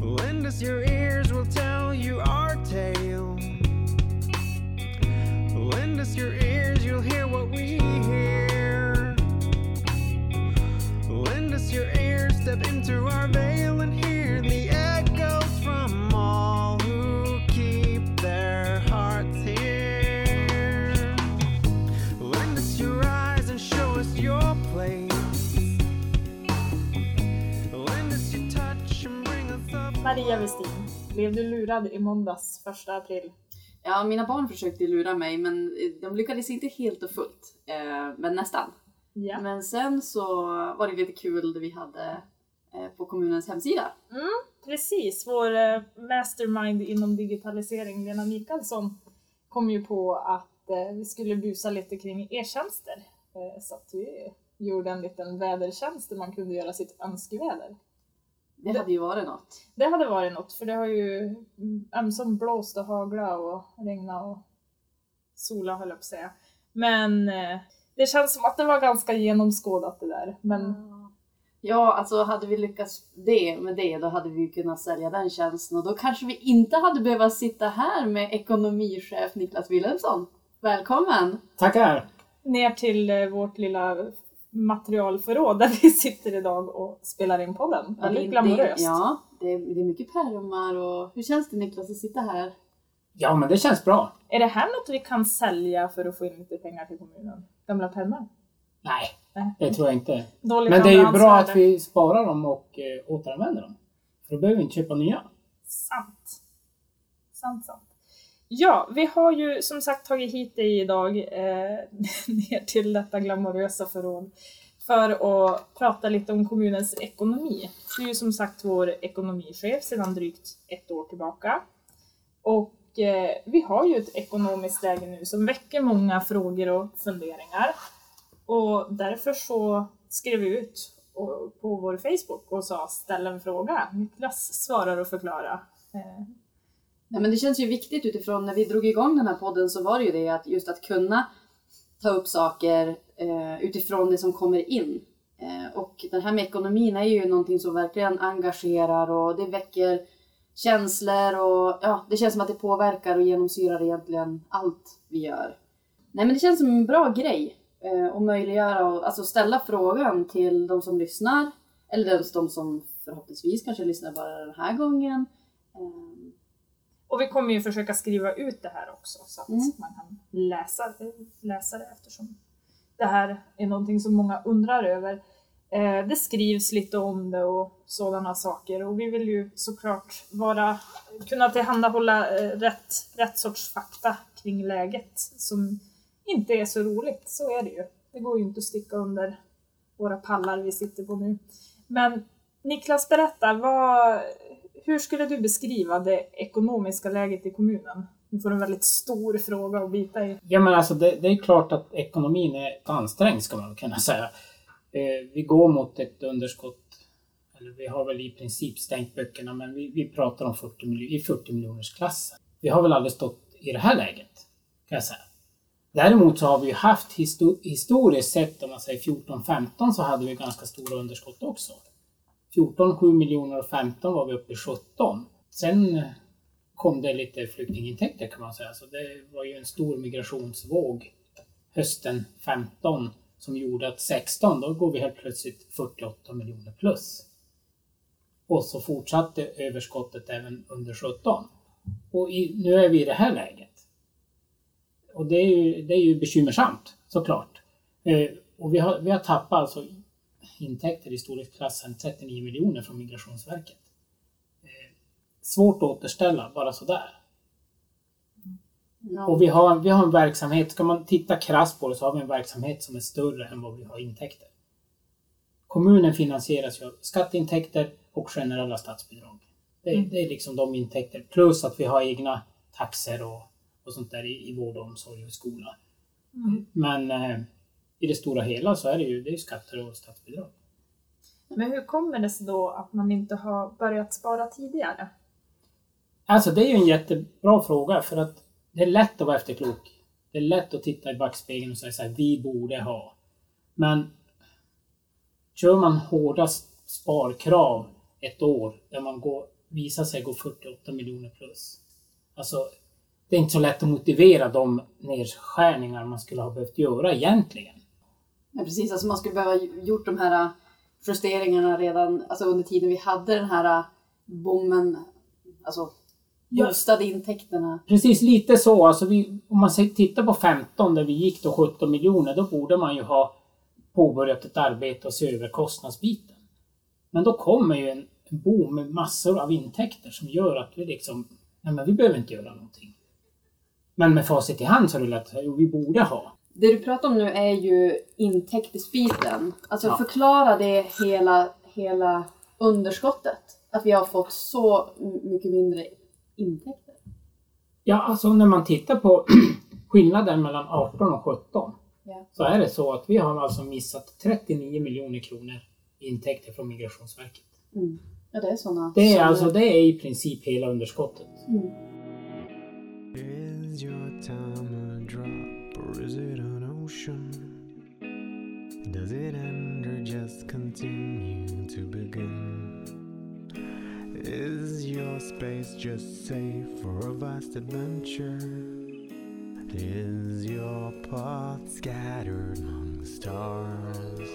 Lend us your ears, we'll tell you our tale. Lend us your ears, you'll hear what we hear. Lend us your ears, step into our veil and hear the Maria Westin, blev du lurad i måndags första april? Ja, mina barn försökte lura mig men de lyckades inte helt och fullt. Eh, men nästan. Ja. Men sen så var det lite kul det vi hade eh, på kommunens hemsida. Precis, vår eh, mastermind inom digitalisering, Lena Mikaelsson, kom ju på att vi skulle busa lite kring e-tjänster. Så att vi gjorde en liten vädertjänst där man kunde göra sitt önskeväder. Det hade ju varit något. Det hade varit något, för det har ju mm, ömsom blåst och hagla och regna och sola höll jag på att säga. Men eh, det känns som att det var ganska genomskådat det där. Men Ja, alltså hade vi lyckats det med det då hade vi ju kunnat sälja den tjänsten och då kanske vi inte hade behövt sitta här med ekonomichef Niklas Wilhelmsson. Välkommen! Tackar! ner till eh, vårt lilla materialförråd där vi sitter idag och spelar in podden. Väldigt det, glamoröst. ja, det är, det är mycket pärmar och hur känns det Niklas att sitta här? Ja, men det känns bra. Är det här något vi kan sälja för att få in lite pengar till kommunen? Gamla pennor? Nej, Nej. det tror jag inte. Dåligt Men det är ju bra att vi sparar dem och eh, återanvänder dem. För då behöver vi inte köpa nya. Sant. Sant, sant. Ja, vi har ju som sagt tagit hit dig idag eh, ner till detta glamorösa förråd för att prata lite om kommunens ekonomi. Du är ju som sagt vår ekonomichef sedan drygt ett år tillbaka. Och eh, vi har ju ett ekonomiskt läge nu som väcker många frågor och funderingar. Och därför så skrev vi ut på vår Facebook och sa ställ en fråga. Niklas svarar och förklarar. Eh, Ja, men det känns ju viktigt utifrån när vi drog igång den här podden så var det ju det att just att kunna ta upp saker eh, utifrån det som kommer in. Eh, och det här med ekonomin är ju någonting som verkligen engagerar och det väcker känslor och ja, det känns som att det påverkar och genomsyrar egentligen allt vi gör. Nej men det känns som en bra grej eh, att möjliggöra och alltså ställa frågan till de som lyssnar eller de, som förhoppningsvis kanske lyssnar bara den här gången. Eh, och vi kommer ju försöka skriva ut det här också så att Mm. man kan läsa, läsa det eftersom det här är någonting som många undrar över. Eh, det skrivs lite om det och sådana saker och vi vill ju såklart vara, kunna tillhandahålla eh, rätt, rätt sorts fakta kring läget som inte är så roligt, så är det ju. Det går ju inte att sticka under våra pallar vi sitter på nu. Men Niklas, berätta, vad, hur skulle du beskriva det ekonomiska läget i kommunen? Nu får du en väldigt stor fråga att bita i. Ja, men alltså det, det är klart att ekonomin är ansträngd ska man kunna säga. Eh, vi går mot ett underskott. Eller vi har väl i princip stängt böckerna, men vi, vi pratar om 40 miljoner, i 40 miljoners klassen. Vi har väl aldrig stått i det här läget, kan jag säga. Däremot så har vi ju haft histor historiskt sett, om man säger 14-15, så hade vi ganska stora underskott också. 14, 7 miljoner och 15 var vi uppe i 17. Sen kom det lite flyktingintäkter kan man säga. Så det var ju en stor migrationsvåg hösten 15 som gjorde att 16, då går vi helt plötsligt 48 miljoner plus. Och så fortsatte överskottet även under 17. Och i, nu är vi i det här läget. Och det är ju, det är ju bekymmersamt såklart. Eh, och vi har, vi har tappat alltså intäkter i storleksklassen 39 miljoner från Migrationsverket. Eh, svårt att återställa bara sådär. ja. Och vi har, vi har en verksamhet, ska man titta krasst på det så har vi en verksamhet som är större än vad vi har intäkter. Kommunen finansieras ju av skatteintäkter och generella statsbidrag. Det, Mm. det är liksom de intäkter. Plus att vi har egna taxor och, och sånt där i, i vård och omsorg och skola. Mm. Men eh, i det stora hela så är det ju det är skatter och statsbidrag. Men hur kommer det sig då att man inte har börjat spara tidigare? Alltså det är ju en jättebra fråga för att det är lätt att vara efterklok. Det är lätt att titta i backspegeln och säga så här, vi borde ha. Men kör man hårda sparkrav ett år där man går visar sig gå 48 miljoner plus. Alltså, det är inte så lätt att motivera de nedskärningar man skulle ha behövt göra egentligen. Ja, precis, alltså man skulle behöva gjort de här justeringarna redan alltså under tiden vi hade den här äh, bommen, alltså boostade intäkterna. Precis lite så. Alltså vi, om man tittar på 15 där vi gick då 17 miljoner, då borde man ju ha påbörjat ett arbete och se över kostnadsbiten. Men då kommer ju en, en boom med massor av intäkter som gör att vi liksom, nej men vi behöver inte göra någonting. Men med facit i hand så är det lätt att jo vi borde ha. Det du pratar om nu är ju intäktsbiten. Alltså Ja. förklara det hela, hela underskottet. Att vi har fått så mycket mindre intäkter. Ja, alltså när man tittar på skillnaden mellan 18 och 17 Ja. så är det så att vi har alltså missat 39 miljoner kronor i intäkter från Migrationsverket. Mm. Ja, det är sådana. Det är alltså det är i princip hela underskottet. Mm. Or is it an ocean? Does it end or just continue to begin? Is your space just safe for a vast adventure? Is your path scattered among stars?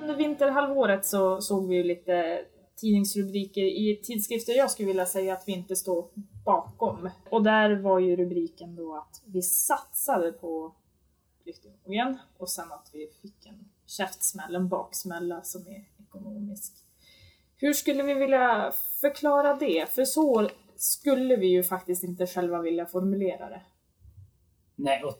Under vinterhalvåret så såg vi lite tidningsrubriker i tidskrifter jag skulle vilja säga att vi inte står bakom. Och där var ju rubriken då att vi satsade på flyktingmogen och sen att vi fick en käftsmäll, en baksmälla som är ekonomisk. Hur skulle vi vilja förklara det? För så skulle vi ju faktiskt inte själva vilja formulera det. Nej, och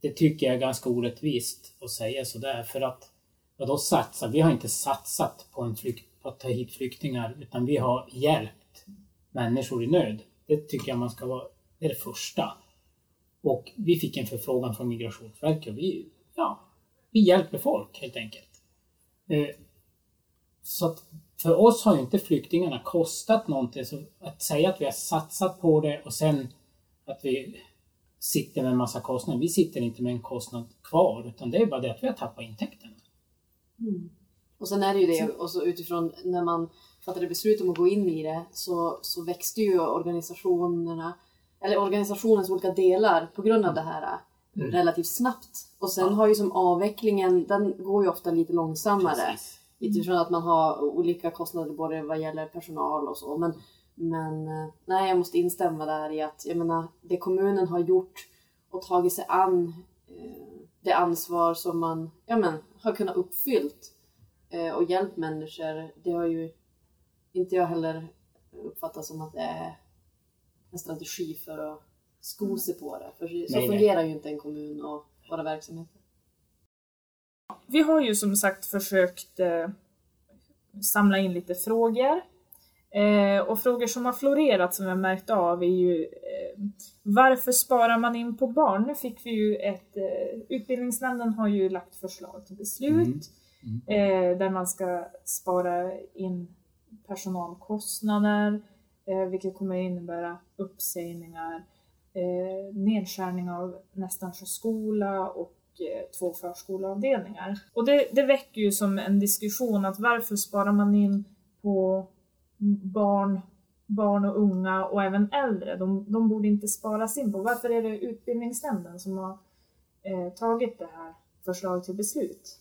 det tycker jag är ganska orättvist att säga sådär för att vadå satsa? Vi har inte satsat på, en flykt, att ta hit flyktingar utan vi har hjälpt människor i nöd. Det tycker jag man ska vara, det är det första. Och vi fick en förfrågan från Migrationsverket och vi, ja, vi hjälper folk helt enkelt. Eh, så att för oss har ju inte flyktingarna kostat någonting. Så att säga att vi har satsat på det och sen att vi sitter med en massa kostnader. Vi sitter inte med en kostnad kvar utan det är bara det att vi har tappat intäkterna. Mm. Och sen är det ju det, och så utifrån när man fattade beslut om att gå in i det så, så växte ju organisationerna, eller organisationens olika delar på grund av det här Mm. relativt snabbt. Och sen Ja. har ju som avvecklingen, den går ju ofta lite långsammare. Precis. Utifrån att man har olika kostnader både vad gäller personal och så. Men, men eh, nej, jag måste instämma där i att jag menar, det kommunen har gjort och tagit sig an eh, det ansvar som man ja, men, har kunnat uppfyllt och hjälpt människor. Det har ju inte jag heller uppfattat som att det är en strategi för att sko sig på det. För så Nej, nej. fungerar ju inte en kommun och våra verksamheter. Vi har ju som sagt försökt eh, samla in lite frågor. Eh, och frågor som har florerat som vi har märkt av är ju eh, varför sparar man in på barn? Nu fick vi ju ett, eh, utbildningsnämnden har ju lagt förslag till beslut Mm. eh, där man ska spara in personalkostnader, eh, vilket kommer innebära uppsägningar, eh, nedskärning av nästan skola och eh, två förskoleavdelningar. Och det, det väcker ju som en diskussion att varför sparar man in på barn, barn och unga och även äldre? De, de borde inte sparas in på. Varför är det utbildningsnämnden som har eh, tagit det här förslaget till beslut?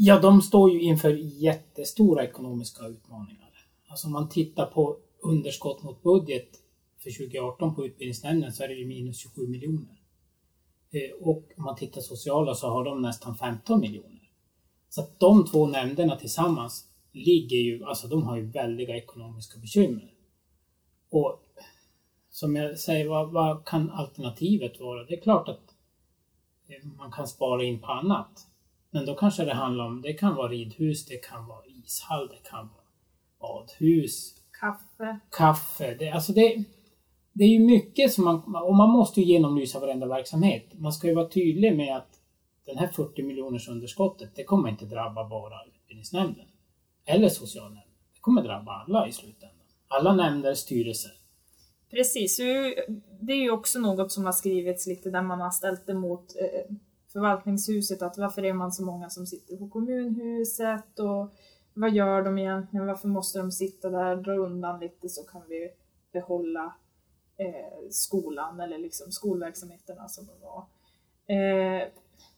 Ja, de står ju inför jättestora ekonomiska utmaningar. Alltså om man tittar på underskott mot budget för 2018 på utbildningsnämnden så är det ju minus 27 miljoner. Eh, och om man tittar sociala så har de nästan 15 miljoner. Så att de två nämnderna tillsammans ligger ju, alltså de har ju väldiga ekonomiska bekymmer. Och som jag säger, vad, vad kan alternativet vara? Det är klart att eh, man kan spara in på annat. Men då kanske det handlar om, det kan vara ridhus, det kan vara ishall, det kan vara badhus, Kaffe. kaffe. Det, alltså det, det är ju mycket som man, och man måste ju genomlysa varenda verksamhet. Man ska ju vara tydlig med att den här 40 miljoners underskottet, det kommer inte drabba bara utbildningsnämnden. Eller socialnämnden. Det kommer drabba alla i slutändan. Alla nämnder, styrelser. Precis, det är ju också något som har skrivits lite där man har ställt emot eh, förvaltningshuset att varför är man så många som sitter på kommunhuset och vad gör de egentligen, varför måste de sitta där, dra undan lite så kan vi behålla eh, skolan eller liksom skolverksamheterna som de var. Eh,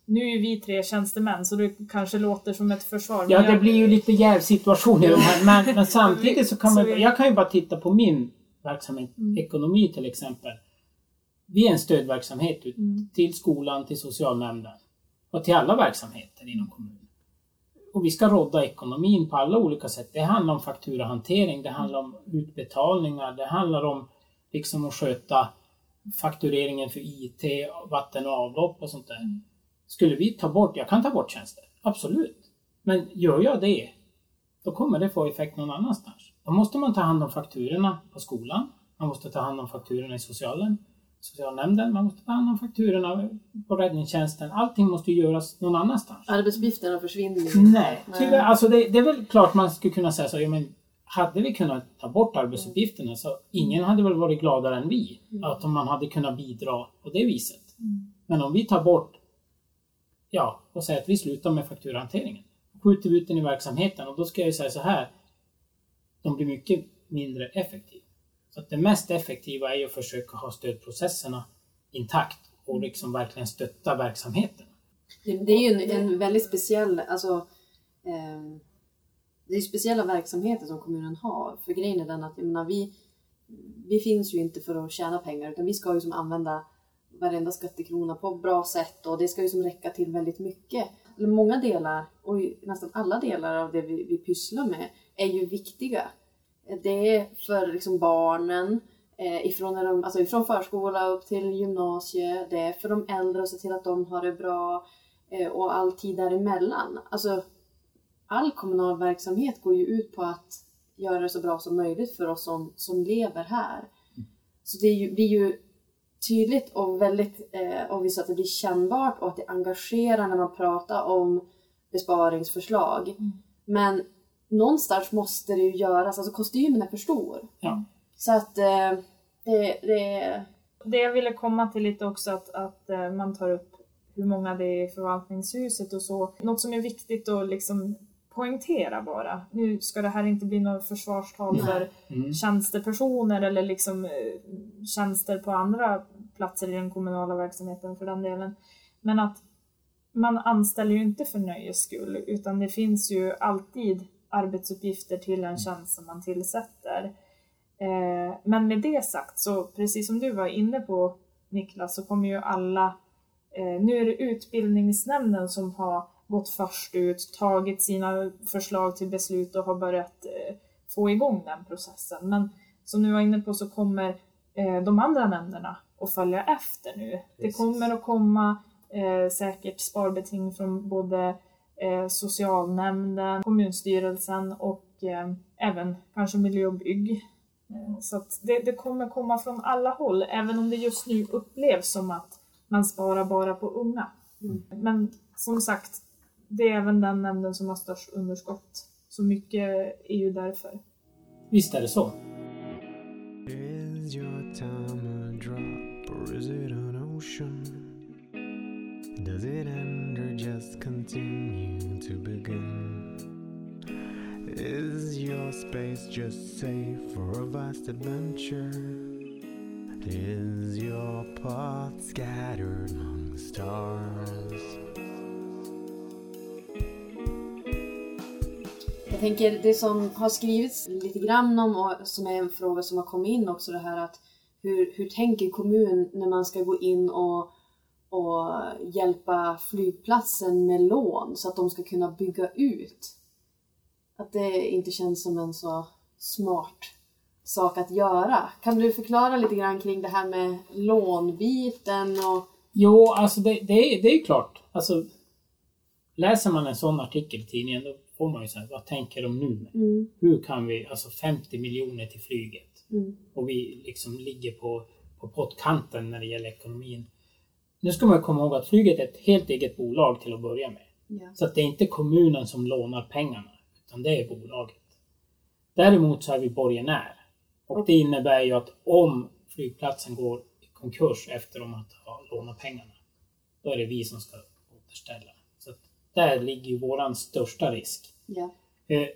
nu är ju vi tre tjänstemän så det kanske låter som ett försvar. Ja, det jag- blir ju lite jävsituation i de här. Men, men samtidigt så kan Så man... vi- Jag kan ju bara titta på min verksamhet, Mm. ekonomi till exempel. Vi är en stödverksamhet ut Mm. till skolan, till socialnämnden och till alla verksamheter inom kommunen. Och vi ska rodda ekonomin på alla olika sätt. Det handlar om fakturahantering, det handlar om utbetalningar, det handlar om liksom att sköta faktureringen för IT, vatten och avlopp och sånt där. Skulle vi ta bort, jag kan ta bort tjänster, absolut. Men gör jag det, då kommer det få effekt någon annanstans. Då måste man ta hand om fakturorna på skolan, man måste ta hand om fakturorna i socialen, socialnämnden, man måste ta hand om fakturorna på räddningstjänsten. Allting måste göras någon annanstans. Arbetsuppgifterna försvinner ju. Nej, tyvärr. Alltså det, det är väl klart man skulle kunna säga så. Ja, men hade vi kunnat ta bort arbetsuppgifterna så ingen hade väl varit gladare än vi. Att om man hade kunnat bidra på det viset. Men om vi tar bort, ja, och säger att vi slutar med fakturahanteringen. Skjuter vi ut den i verksamheten och då ska jag ju säga så här. De blir mycket mindre effektiva. Så att det mest effektiva är ju att försöka ha stödprocesserna intakt och liksom verkligen stötta verksamheten. Det, är ju en, en väldigt speciell, alltså eh, det är speciella verksamheter som kommunen har. För grejen är den att jag menar, vi, vi finns ju inte för att tjäna pengar utan vi ska ju som använda varenda skattekrona på ett bra sätt och det ska ju som räcka till väldigt mycket. Eller Många delar, och nästan alla delar av det vi, vi pysslar med, är ju viktiga. Det är för liksom barnen, eh, ifrån, när de, alltså ifrån förskola upp till gymnasiet, det är för de äldre att se till att de har det bra eh, och all tid däremellan. Alltså, all kommunal verksamhet går ju ut på att göra det så bra som möjligt för oss som, som lever här. Så det är ju, blir ju tydligt och väldigt eh, obvious att det blir kännbart och att det engagerar när man pratar om besparingsförslag. Men någonstans måste det ju göras, alltså kostymen är för stor. Ja. Så att eh, det, det, Det jag ville komma till lite också att, att eh, man tar upp hur många det är i förvaltningshuset och så. Något som är viktigt att liksom poängtera bara. Nu ska det här inte bli något försvarstal Nej. för Mm. tjänstepersoner eller liksom eh, tjänster på andra platser i den kommunala verksamheten för den delen. Men att man anställer ju inte för nöjes skull utan det finns ju alltid arbetsuppgifter till en tjänst som man tillsätter. Eh, Men med det sagt så precis som du var inne på Niklas så kommer ju alla eh, nu är det utbildningsnämnden som har gått först ut, tagit sina förslag till beslut och har börjat eh, få igång den processen. Men som du var inne på så kommer de andra nämnderna att följa efter nu. Det Precis. kommer att komma säkert sparbeting från både socialnämnden, kommunstyrelsen och eh, även kanske miljö och bygg. Eh, Så att det, det kommer komma från alla håll, även om det just nu upplevs som att man sparar bara på unga. Men som sagt, det är även den nämnden som har störst underskott. Så mycket är ju därför. Visst är det så. Is just continue to begin? Is your space just safe for a vast adventure? Is your path scattered among the stars? Jag tänker det som har skrivits lite grann om och som är en fråga som har kommit in också det här att hur, hur tänker kommun när man ska gå in och, och hjälpa flygplatsen med lån så att de ska kunna bygga ut? Att det inte känns som en så smart sak att göra. Kan du förklara lite grann kring det här med lånbiten och Jo, alltså det, det, är, det är klart. Alltså, läser man en sån artikel i tidningen då får man ju säga, vad tänker de nu? Mm, Hur kan vi, alltså 50 miljoner till flyget mm, och vi liksom ligger på, på pottkanten när det gäller ekonomin. Nu ska man komma ihåg att flyget är ett helt eget bolag till att börja med. ja. Så att det är inte kommunen som lånar pengarna, utan det är bolaget. Däremot så är vi borgenär. Och det innebär ju att om flygplatsen går i konkurs efter att ha lånat pengarna, då är det vi som ska återställa. Så där ligger ju våran största risk. Ja. Eh,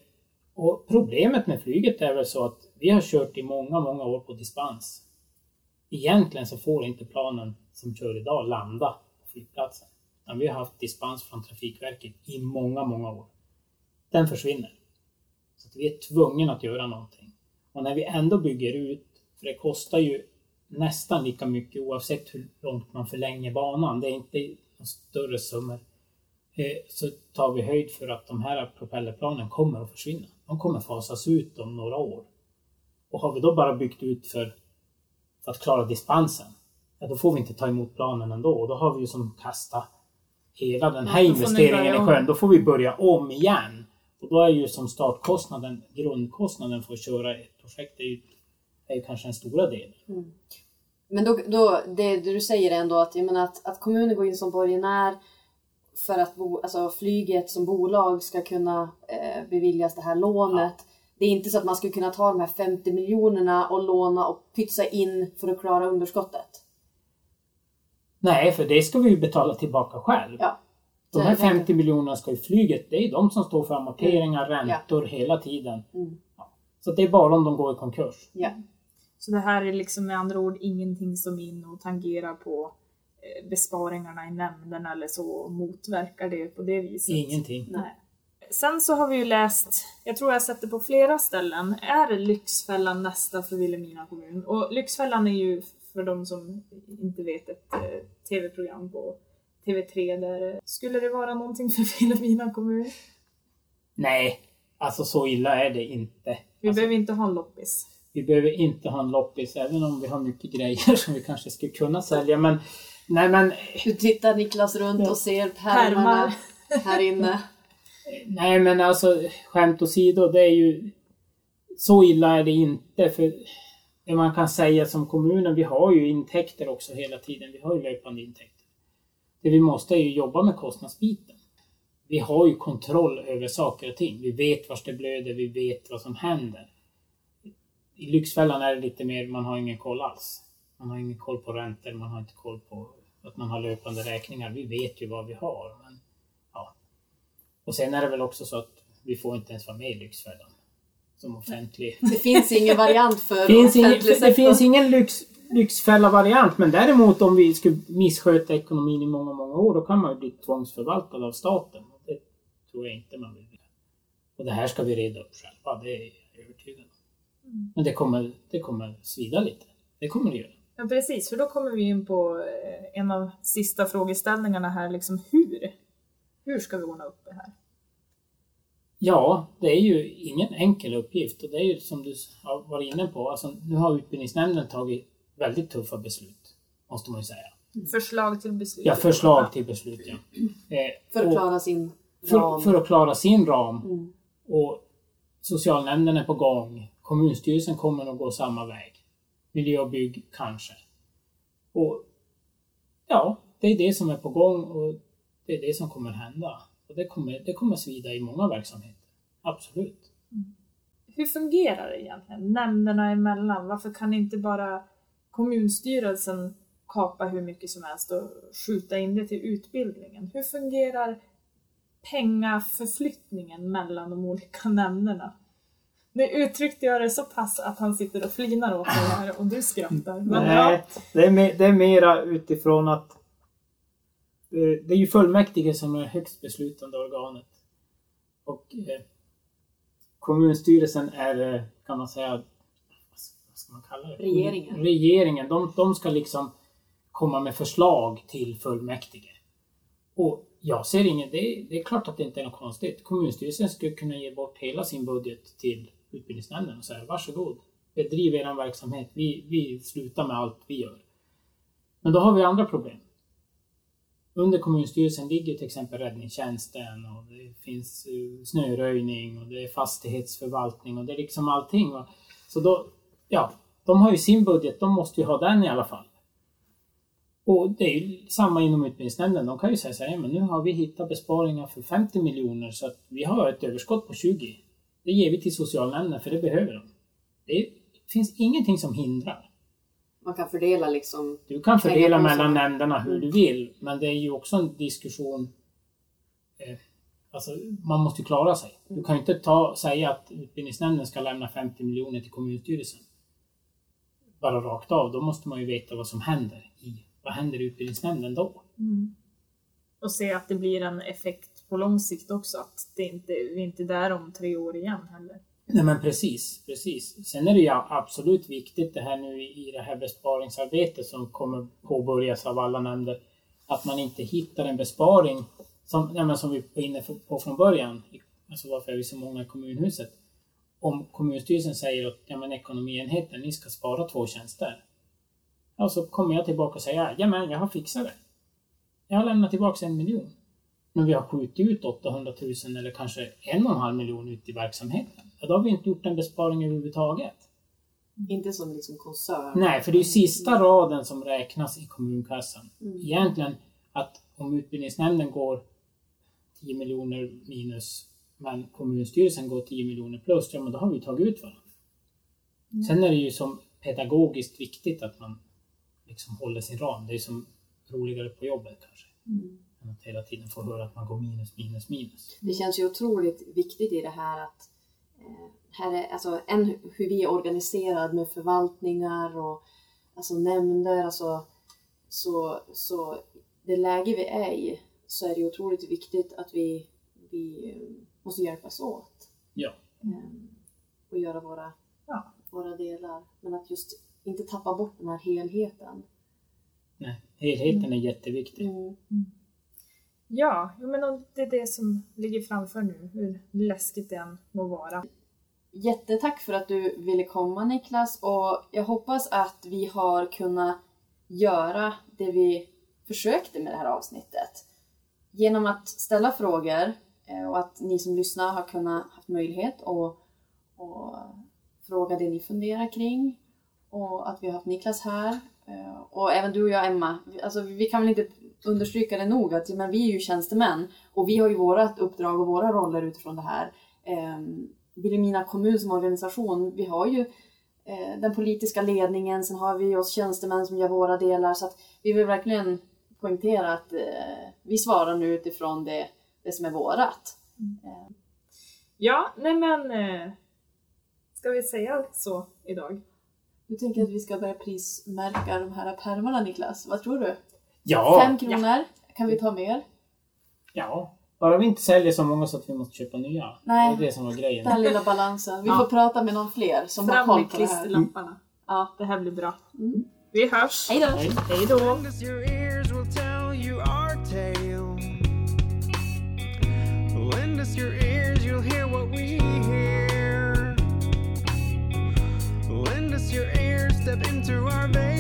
och problemet med flyget är väl så att vi har kört i många, många år på dispens. Egentligen så får inte planen som kör idag landa på flygplatsen. Men vi har haft dispens från Trafikverket i många, många år. Den försvinner. Så att vi är tvungna att göra någonting. Och när vi ändå bygger ut, för det kostar ju nästan lika mycket oavsett hur långt man förlänger banan. Det är inte några större summor. Eh, så tar vi höjd för att de här propellerplanen kommer att försvinna. De kommer fasas ut om några år. Och har vi då bara byggt ut för, för att klara dispensen, ja, då får vi inte ta emot planen ändå. Och då har vi ju som kastat hela den här Ja, investeringen i sjön. Då får vi börja om igen. Och då är ju som startkostnaden, grundkostnaden för att köra ett projekt, är ju, är ju kanske den stora delen. Men då, då, det du säger är ändå att, jag menar att, att kommunen går in som borgenär för att bo, alltså flyget som bolag ska kunna eh, beviljas det här lånet. Det är inte så att man skulle kunna ta de här 50 miljonerna och låna och pytsa in för att klara underskottet. Nej, för det ska vi ju betala tillbaka själv. Ja. De här 50 miljonerna ska ju flyget, det är de som står för amorteringar, räntor hela tiden. Mm. Ja. Så det är bara om de går i konkurs. Ja. Så det här är liksom med andra ord ingenting som in och tangerar på eh, besparingarna i nämnden eller så och motverkar det på det viset. Ingenting. Nej. Sen så har vi ju läst, jag tror jag har sett det på flera ställen, är Lyxfällan nästa för Vilhelmina kommun? Och Lyxfällan är ju, för de som inte vet, ett eh, tv-program på TV3 där skulle det vara någonting för Vilhelmina kommun? Nej, alltså så illa är det inte. Vi Alltså, behöver inte ha en loppis. vi behöver inte ha en loppis, även om vi har mycket grejer som vi kanske skulle kunna sälja. Men nej, men Du tittar Niklas runt och ser pärmarna Pärmar. här inne. Nej men alltså skämt åsido, det är ju så illa är det inte. För det man kan säga som kommunen, vi har ju intäkter också hela tiden. Vi har ju löpande intäkter. Det vi måste är ju jobba med kostnadsbiten. Vi har ju kontroll över saker och ting. Vi vet vart det blöder, vi vet vad som händer. I Lyxfällan är det lite mer, man har ingen koll alls. Man har ingen koll på räntor, man har inte koll på att man har löpande räkningar. Vi vet ju vad vi har. Men, ja. Och sen är det väl också så att vi får inte ens vara med i Lyxfällan. Som offentlig. Det finns ingen variant för Det finns ingen, offentlig det sektor. finns ingen lyx, Lyxfälla-variant, men däremot om vi skulle missköta ekonomin i många, många år, då kan man ju bli tvångsförvaltad av staten. Och Det tror jag inte man vill. Och det här ska vi reda upp själva, det är jag övertygad om. Men det kommer, det kommer svida lite. Det kommer det göra. Ja precis, för då kommer vi in på eh, en av sista frågeställningarna här, liksom hur? Hur ska vi ordna upp det här? Ja, det är ju ingen enkel uppgift och det är ju som du har varit inne på, alltså, nu har utbildningsnämnden tagit väldigt tuffa beslut, måste man ju säga. Förslag till beslut? Ja, förslag till beslut, ja. Eh, För att klara sin för, ram. för att klara sin ram. Mm. Och socialnämnden är på gång. Kommunstyrelsen kommer att gå samma väg. Miljö och bygg kanske. Och ja, det är det som är på gång och det är det som kommer hända. Och det kommer, det kommer svida i många verksamheter. Absolut. Hur fungerar det egentligen, nämnderna emellan? Varför kan inte bara kommunstyrelsen kapa hur mycket som helst och skjuta in det till utbildningen? Hur fungerar pengaförflyttningen mellan de olika nämnderna? Nu uttryckte jag det så pass att han sitter och flinar åt mig här och du skrattar. Men ja, Nej, det är, mer, det är mera utifrån att det är ju fullmäktige som är högst beslutande organet. Och eh, kommunstyrelsen är, eh, kan man säga, vad ska man kalla det? Regeringen. Regeringen. De, de ska liksom komma med förslag till fullmäktige. Och jag ser inget, det, är- det är klart att det inte är något konstigt. Kommunstyrelsen skulle kunna ge bort hela sin budget till utbildningsnämnden och säga varsågod, bedriv er verksamhet, vi, vi slutar med allt vi gör. Men då har vi andra problem. Under kommunstyrelsen ligger till exempel räddningstjänsten och det finns eh, snöröjning och det är fastighetsförvaltning och det är liksom allting. Så då, ja, de har ju sin budget, de måste ju ha den i alla fall. Och det är ju samma inom utbildningsnämnden. De kan ju säga så här, men nu har vi hittat besparingar för 50 miljoner så att vi har ett överskott på 20. Det ger vi till socialnämnden för det behöver de. Det finns ingenting som hindrar. Man kan fördela liksom. Du kan fördela mellan nämnderna hur du vill, men det är ju också en diskussion Alltså, man måste ju klara sig. Du kan ju inte ta, säga att utbildningsnämnden ska lämna 50 miljoner till kommunstyrelsen. Bara rakt av. Då måste man ju veta vad som händer. I, vad händer i utbildningsnämnden då? Och se att det blir en effekt på lång sikt också. Att det inte, vi är inte där om tre år igen heller. Nej men precis, precis. Sen är det ju absolut viktigt det här nu i det här besparingsarbetet som kommer påbörjas av alla nämnder. Att man inte hittar en besparing som, nej, men som vi var inne på från början. Alltså varför är vi så många i kommunhuset? Om kommunstyrelsen säger att ja, men ekonomienheten, ni ska spara två tjänster. Ja, så kommer jag tillbaka och säger ja men jag har fixat det. Jag har lämnat tillbaka en miljon. Men vi har skjutit ut 800 000 eller kanske en och en halv miljon ut i verksamheten. Ja, då har vi inte gjort en besparing överhuvudtaget. Inte som liksom koncern. Nej, för det är ju sista raden som räknas i kommunkassan. Mm. Egentligen att om utbildningsnämnden går 10 miljoner minus men kommunstyrelsen går 10 miljoner plus, ja men då har vi tagit ut varandra. Sen är det ju som pedagogiskt viktigt att man liksom håller sin ram. Det är som roligare på jobbet kanske. Mm. Än att hela tiden få höra att man går minus, minus, minus. Det känns ju otroligt viktigt i det här att här är, alltså, en, hur vi är organiserade med förvaltningar och alltså, nämnder. Alltså, så, så det läge vi är i så är det otroligt viktigt att vi, vi eh, måste hjälpas åt. Ja. eh, Och göra våra, Ja. våra delar. Men att just inte tappa bort den här helheten. Nej, helheten är jätteviktig. Mm. Ja, men det är det som ligger framför nu, hur läskigt det än må vara. Jättetack för att du ville komma Niklas och jag hoppas att vi har kunnat göra det vi försökte med det här avsnittet. Genom att ställa frågor eh, och att ni som lyssnar har kunnat haft möjlighet att att fråga det ni funderar kring och att vi har haft Niklas här eh, och även du och jag Emma. Alltså, vi kan väl inte understryka det nog att men vi är ju tjänstemän och vi har ju vårat uppdrag och våra roller utifrån det här. Ehm, Vilhelmina kommun som organisation, vi har ju eh, den politiska ledningen, sen har vi oss tjänstemän som gör våra delar så att vi vill verkligen poängtera att eh, vi svarar nu utifrån det, det som är vårat. Eh, Ja, nej men... Eh, ska vi säga så idag? Du tänker att vi ska börja prismärka de här pärmarna Niklas, vad tror du? Ja, Fem kronor? Kan vi ta mer? ja. Bara vi inte säljer så många så att vi måste köpa nya. Nej. Det är det som var grejen. Den lilla balansen. Vi Ja. får prata med någon fler som har Fram koll med på det här. klisterlamparna. Ja. Det här blir bra. Mm. Vi hörs! Hej då! Hej då! Lend us your ears, you'll hear what we hear. Lend us your ears, step into our veil